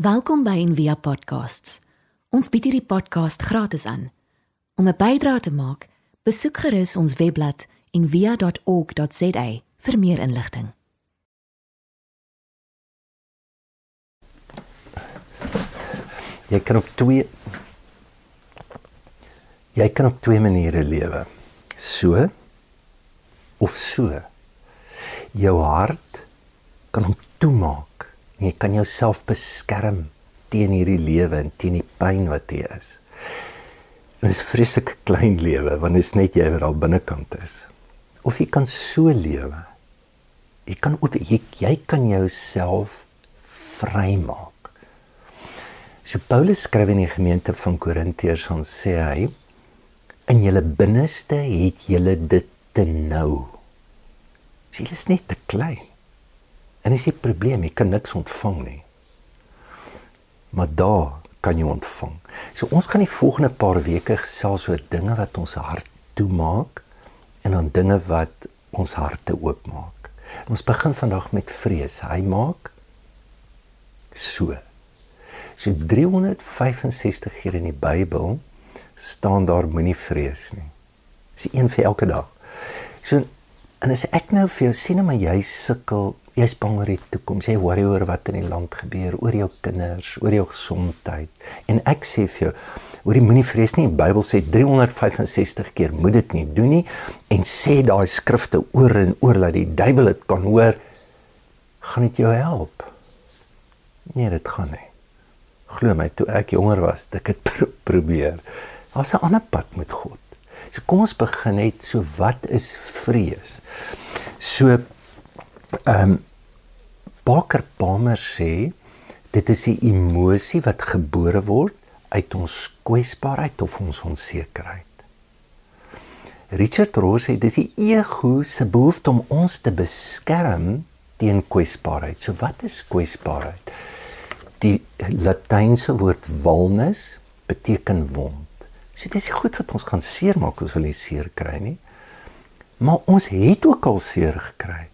Welkom by Envia Podcasts. Ons bied hierdie podcast gratis aan. Om 'n bydrae te maak, besoek gerus ons webblad en via.org.za vir meer inligting. Jy kan op twee jy kan op twee maniere lewe. So of so. Jou hart kan hom toemaak en jy kan jouself beskerm teen hierdie lewe en teen die pyn wat jy is. En dit is vreeslik klein lewe want dit is net jy wat daar binnekant is. Of jy kan so lewe. Jy kan ook jy, jy kan jouself vrymaak. So Paulus skryf in die gemeente van Korintiërs dan sê hy in julle binneste het julle dit te nou. Sy is net te klein. En dis die probleem, jy kan niks ontvang nie. Maar daar kan jy ontvang. So ons gaan die volgende paar weke gesels oor dinge wat ons hart toemaak en dan dinge wat ons harte oopmaak. En ons begin vandag met vrees. Hy maak so. So 365 keer in die Bybel staan daar moenie vrees nie. Dis een vir elke dag. So en as ek nou vir jou sê net maar jy sukkel, jy's bang oor die toekoms, jy worry oor wat in die land gebeur, oor jou kinders, oor jou gesondheid. En ek sê vir jou, hoor jy moenie vrees nie. Die Bybel sê 365 keer moet dit nie doen nie en sê daai skrifte oor en oor dat die duiwel dit kan hoor. Gaan dit jou help? Nee, dit gaan nie. Glo my, toe ek jonger was, het ek dit probeer. Daar's 'n ander pad met God. So kom ons begin net so wat is vrees? So ehm um, Baker Palmer sê dit is 'n emosie wat gebore word uit ons kwesbaarheid of ons onsekerheid. Richard Rohr sê dis die ego se behoefte om ons te beskerm teen kwesbaarheid. So wat is kwesbaarheid? Die latynse woord vulnus beteken wond. So dis goed wat ons gaan seermaak, ons wil nie seer kry nie. Maar ons het ook al seer gekry.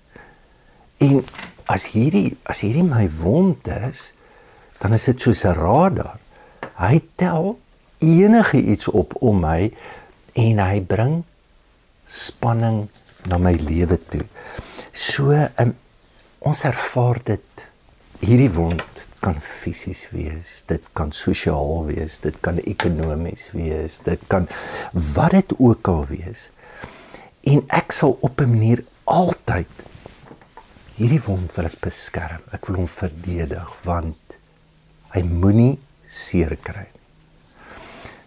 En as hierdie as hierdie my wond is, dan is dit soos 'n radar. Hy tel enige iets op om my en hy bring spanning na my lewe toe. So um, ons ervaar dit hierdie wond kan fisies wees, dit kan sosiaal wees, dit kan ekonomies wees, dit kan wat dit ook al wees. En ek sal op 'n manier altyd hierdie wond wil ek beskerm. Ek wil hom verdedig want hy moenie seer kry nie.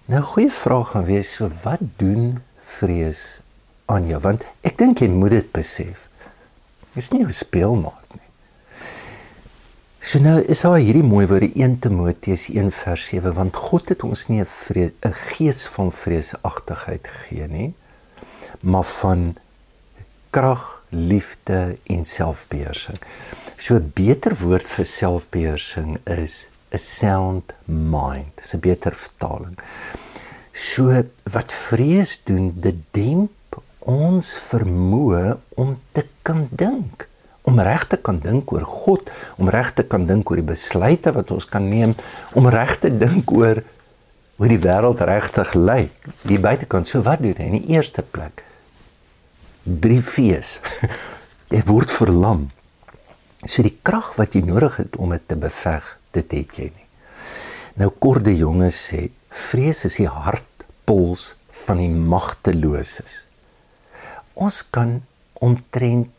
Nou goeie vraag gaan wees, so wat doen vrees aan jou? Want ek dink jy moet dit besef. Dit is nie 'n speelmaat nie. So nou is daar hierdie mooi woord in 1 Timoteus 1 vers 7 want God het ons nie 'n 'n gees van vreesagtigheid gegee nie maar van krag, liefde en selfbeheersing. So 'n beter woord vir selfbeheersing is 'n sound mind. Dis 'n beter vertaling. So wat vrees doen, dit demp ons vermoë om te kan dink om reg te kan dink oor God, om reg te kan dink oor die besluite wat ons kan neem, om reg te dink oor hoe die wêreld regtig lyk. Die buitekant, so wat doen hy in die eerste plek? Drie fees. Jy word verlam. So die krag wat jy nodig het om dit te beveg, dit het jy nie. Nou korde jonges sê, vrees is die hartpuls van die magteloses. Ons kan omtrent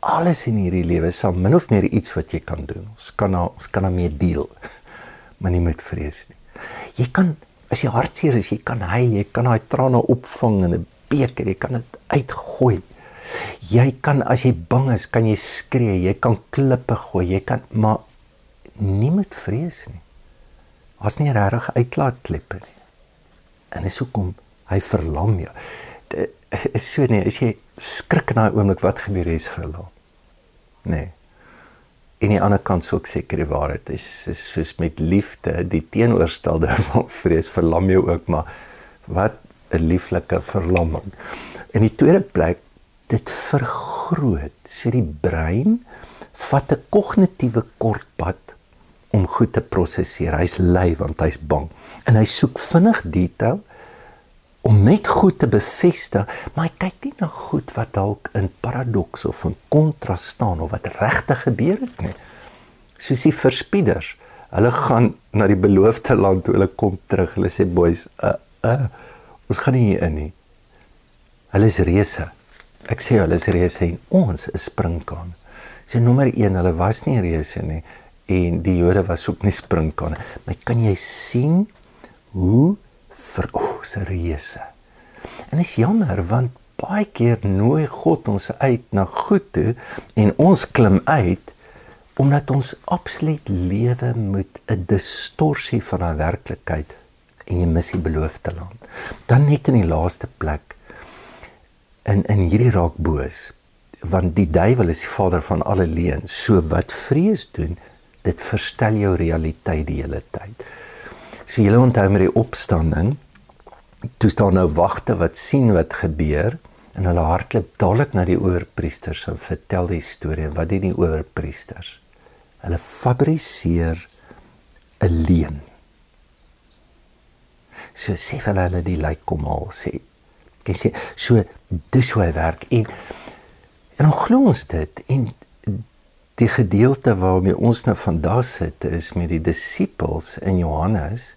alles in hierdie lewe sal min of meer iets wat jy kan doen. Ons kan na, ons kan daarmee deel. Maar nie met vrees nie. Jy kan as jy hartseer is, jy kan huil, jy kan daai trane opvang in 'n beker, jy kan dit uitgooi. Jy kan as jy bang is, kan jy skree, jy kan klippe gooi, jy kan maar nie met vrees nie. As nie regtig uitlaatklippe nie. En dis hoekom hy verlam jou. Dit is so nie, as jy skrik in daai oomblik wat gebeur is verlam. Nee. En die ander kant sou ek seker die waarheid is, is soos met liefde, die teenoorstelde van vrees verlam jou ook, maar wat 'n lieflike verlamming. In die tweede plek dit vergroot. So die brein vat 'n kognitiewe kortpad om goed te prosesseer. Hy's lui want hy's bang. En hy soek vinnig detail om net goed te bevestig, maar hy kyk nie na goed wat dalk in paradoks of in kontras staan of wat regtig gebeur het nie. Soos die verspieders. Hulle gaan na die beloofde land toe hulle kom terug. Hulle sê boys, uh uh ons gaan nie hier in nie. Hulle is reëse. Ek sê hulle is reëse en ons is springkaan. Sy so, nommer 1, hulle was nie reëse nie en die Jode was ook nie springkaan nie. Maar kan jy sien hoe vir ons oh, reëse. En is jammer want baie keer nooi God ons uit na goed toe en ons klim uit omdat ons absoluut lewe met 'n distorsie van 'n werklikheid en jy mis die beloofde land. Dan net in die laaste plek in in hierdie raak boos want die duiwel is die vader van alle leuen. So wat vrees doen, dit verstel jou realiteit die hele tyd. So julle onthou met die opstanding, toe staan nou wagte wat sien wat gebeur en hulle hardloop dadelik na die oorpriesters en vertel die storie wat doen die oorpriesters? Hulle fabriseer 'n leuen. So sê hulle hulle die lijk kom al sê. Jy sê so dis hoe hy werk en en ons glo ons dit en die gedeelte waarmee ons nou vandag sit is met die disippels in Johannes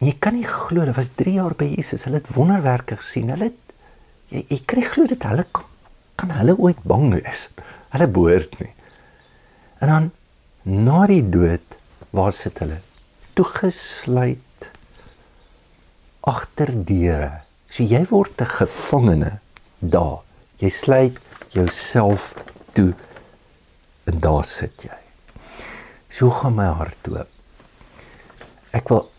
En jy kan nie glo dit was 3 jaar by Jesus. Hulle het wonderwerke gesien. Hulle het, jy, jy kan nie glo dit hulle kan hulle ooit bang wees. Hulle behoort nie. En dan na die dood waar sit hulle? Toegesluit agter deure. So jy word 'n gevangene daar. Jy sluit jouself toe en daar sit jy. So gaan my hart oop. Ek wil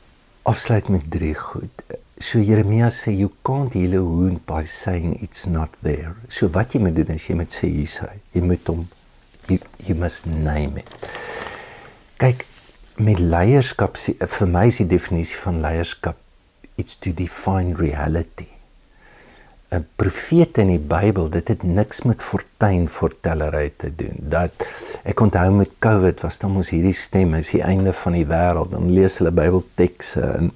afsluit met drie goed. So Jeremia sê you can't heal a wound by saying it's not there. So wat jy moet doen is jy moet sê hier's hy. Jy moet hom you, you must name it. Kyk met leierskap vir my is die definisie van leierskap it's to define reality. 'n profeet in die Bybel, dit het niks met fortuinvoortellery te doen. Dat ek onthou met COVID was dan mos hierdie stem is die einde van die wêreld. Dan lees hulle Bybeltekste en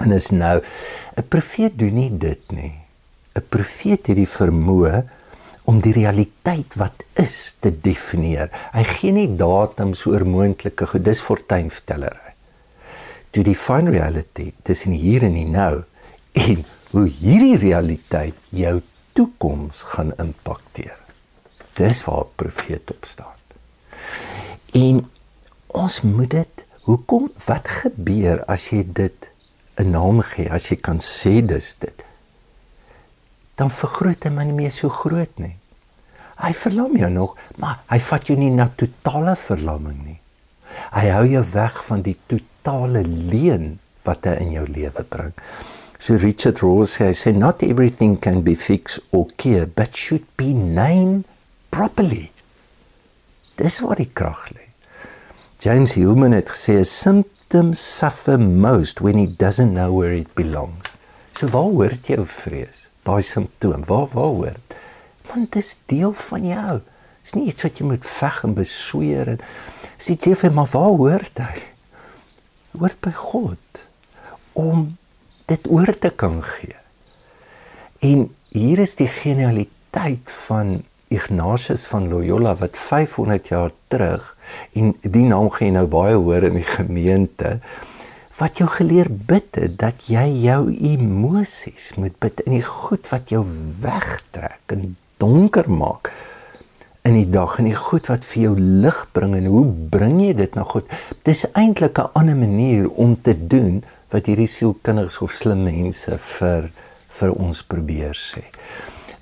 en is nou 'n profeet doen nie dit nie. 'n Profeet het die vermoë om die realiteit wat is te definieer. Hy gee nie datums oor moontlike goed, dis fortuinvertellery. To define reality, dis in hier en nou. En hoe hierdie realiteit jou toekoms gaan impakteer. Dis waar profeet op staan. En ons moet dit hoekom wat gebeur as jy dit 'n naam gee, as jy kan sê dis dit. Dan vergroot hy maar nie meer so groot nie. Hy verlam jou nog, maar hy vat jou nie na totale verlamming nie. Hy hou jou weg van die totale leuen wat hy in jou lewe bring. So Richard Ross sê hy sê not everything can be fixed or cured but should be named properly. Dis wat die krag lê. James Hillman het gesê a symptom suffer most when it doesn't know where it belongs. So waar hoort jou vrees? Daai simptoom, waar waar hoort? Want dit is deel van jou. Dis nie iets wat jy moet veg en besweer en sê jy vir my waar hoort hy? Hoort by God om dit oor te kan gee. En hier is die genialiteit van Ignatius van Loyola wat 500 jaar terug en die naam gaan nou baie hoor in die gemeente wat jou geleer bid het dat jy jou emosies moet bid in die goed wat jou wegtrek en donker maak in die dag en die goed wat vir jou lig bring en hoe bring jy dit na God? Dis eintlik 'n ander manier om te doen wat hierdie sielkinders of slim mense vir vir ons probeer sê.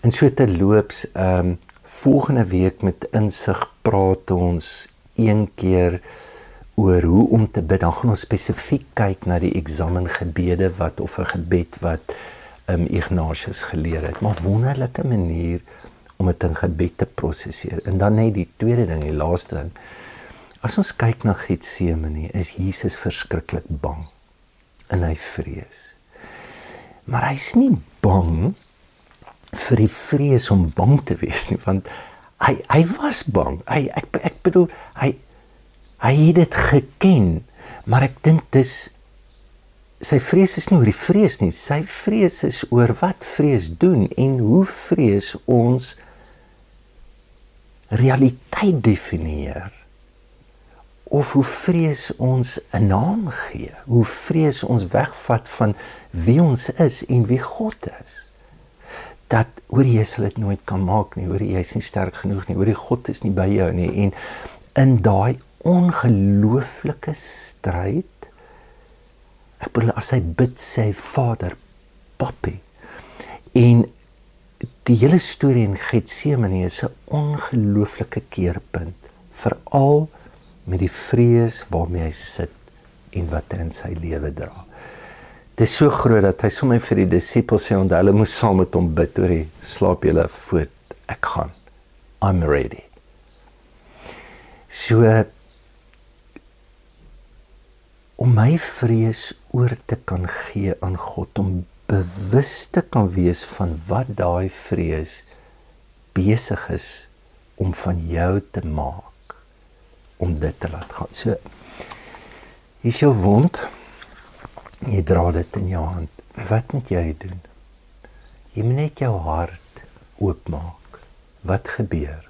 En so te loops ehm um, volgende week met insig praat ons een keer oor hoe om te bid. Dan gaan ons spesifiek kyk na die eksamengebede wat of 'n gebed wat ehm um, Ignatius geleer het. Maar wonderlike manier om dit in gebed te prosesseer. En dan net die tweede ding, die laaste ding. As ons kyk na Getsemane, is Jesus verskriklik bang en hy vrees. Maar hy's nie bang vir die vrees om bang te wees nie, want hy hy was bang. Hy ek ek bedoel hy Hy het dit geken, maar ek dink dis sy vrees is nie oor die vrees nie, sy vrees is oor wat vrees doen en hoe vrees ons realiteit definieer of hoe vrees ons 'n naam gee hoe vrees ons wegvat van wie ons is en wie God is. Dat oor jy sal dit nooit kan maak nie oor jy is nie sterk genoeg nie oor die God is nie by jou nie. En in daai ongelooflike stryd ek bedoel as hy bid sê Vader papi. En die hele storie in Getsemane is 'n ongelooflike keerpunt veral met die vrees waarmee hy sit en wat hy in sy lewe dra. Dit is so groot dat hy sommer vir die disippels sê onthou hulle moes saam met hom bid oor die slaap julle voet ek gaan. I'm ready. So om my vrees oor te kan gee aan God om bewus te kan wees van wat daai vrees besig is om van jou te maak om dit te laat gaan. So hier's jou wond. Jy dra dit in jou hand. Wat moet jy doen? Jy moet net jou hart oopmaak. Wat gebeur?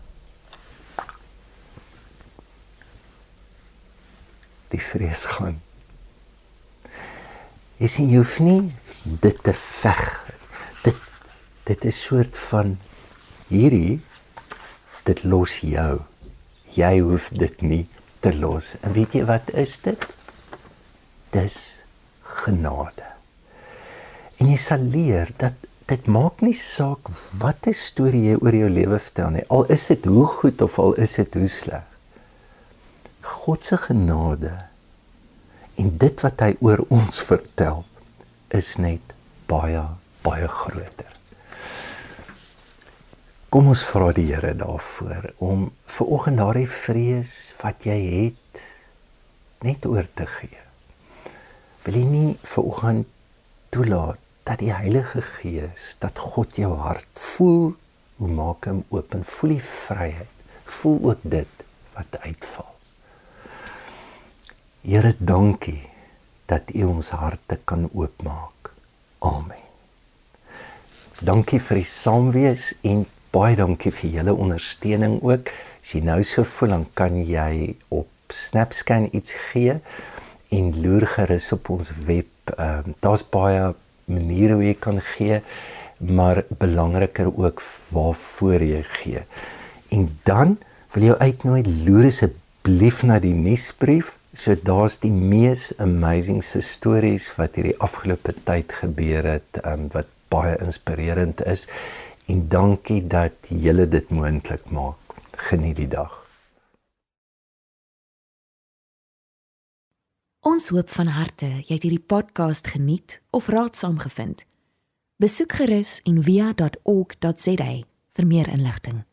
Die vrees gaan. Jy sien jy hoef nie dit te veg. Dit dit is soort van hierdie dit los jou. Jy hoef dit nie te los. En weet jy wat is dit? Dis genade. En jy sal leer dat dit maak nie saak watter storie jy oor jou lewe vertel nie. Al is dit hoe goed of al is dit hoe sleg. God se genade en dit wat hy oor ons vertel is net baie baie groter. Kom ons vra die Here daarvoor om ver oggend daardie vrees wat jy het net oor te gee. Wil jy nie ver oggend toelaat dat die Heilige Gees, dat God jou hart voel, hoe maak hom oop en voel die vryheid. Voel ook dit wat uitval. Here, dankie dat U ons harte kan oopmaak. Amen. Dankie vir die saamwees en baie dankie vir julle ondersteuning ook. As jy nou so voel, dan kan jy op SnapScan iets gee en loer gerus op ons web. Ehm um, daar's baie maniere hoe jy kan gee, maar belangriker ook waarvoor jy gee. En dan wil jy uitnooi loer asseblief na die nuusbrief. So daar's die mees amazing se stories wat hierdie afgelope tyd gebeur het, um, wat baie inspirerend is en dankie dat julle dit moontlik maak. Geniet die dag. Ons hoop van harte jy het hierdie podcast geniet of raadsaam gevind. Besoek gerus en via.ok.za vir meer inligting.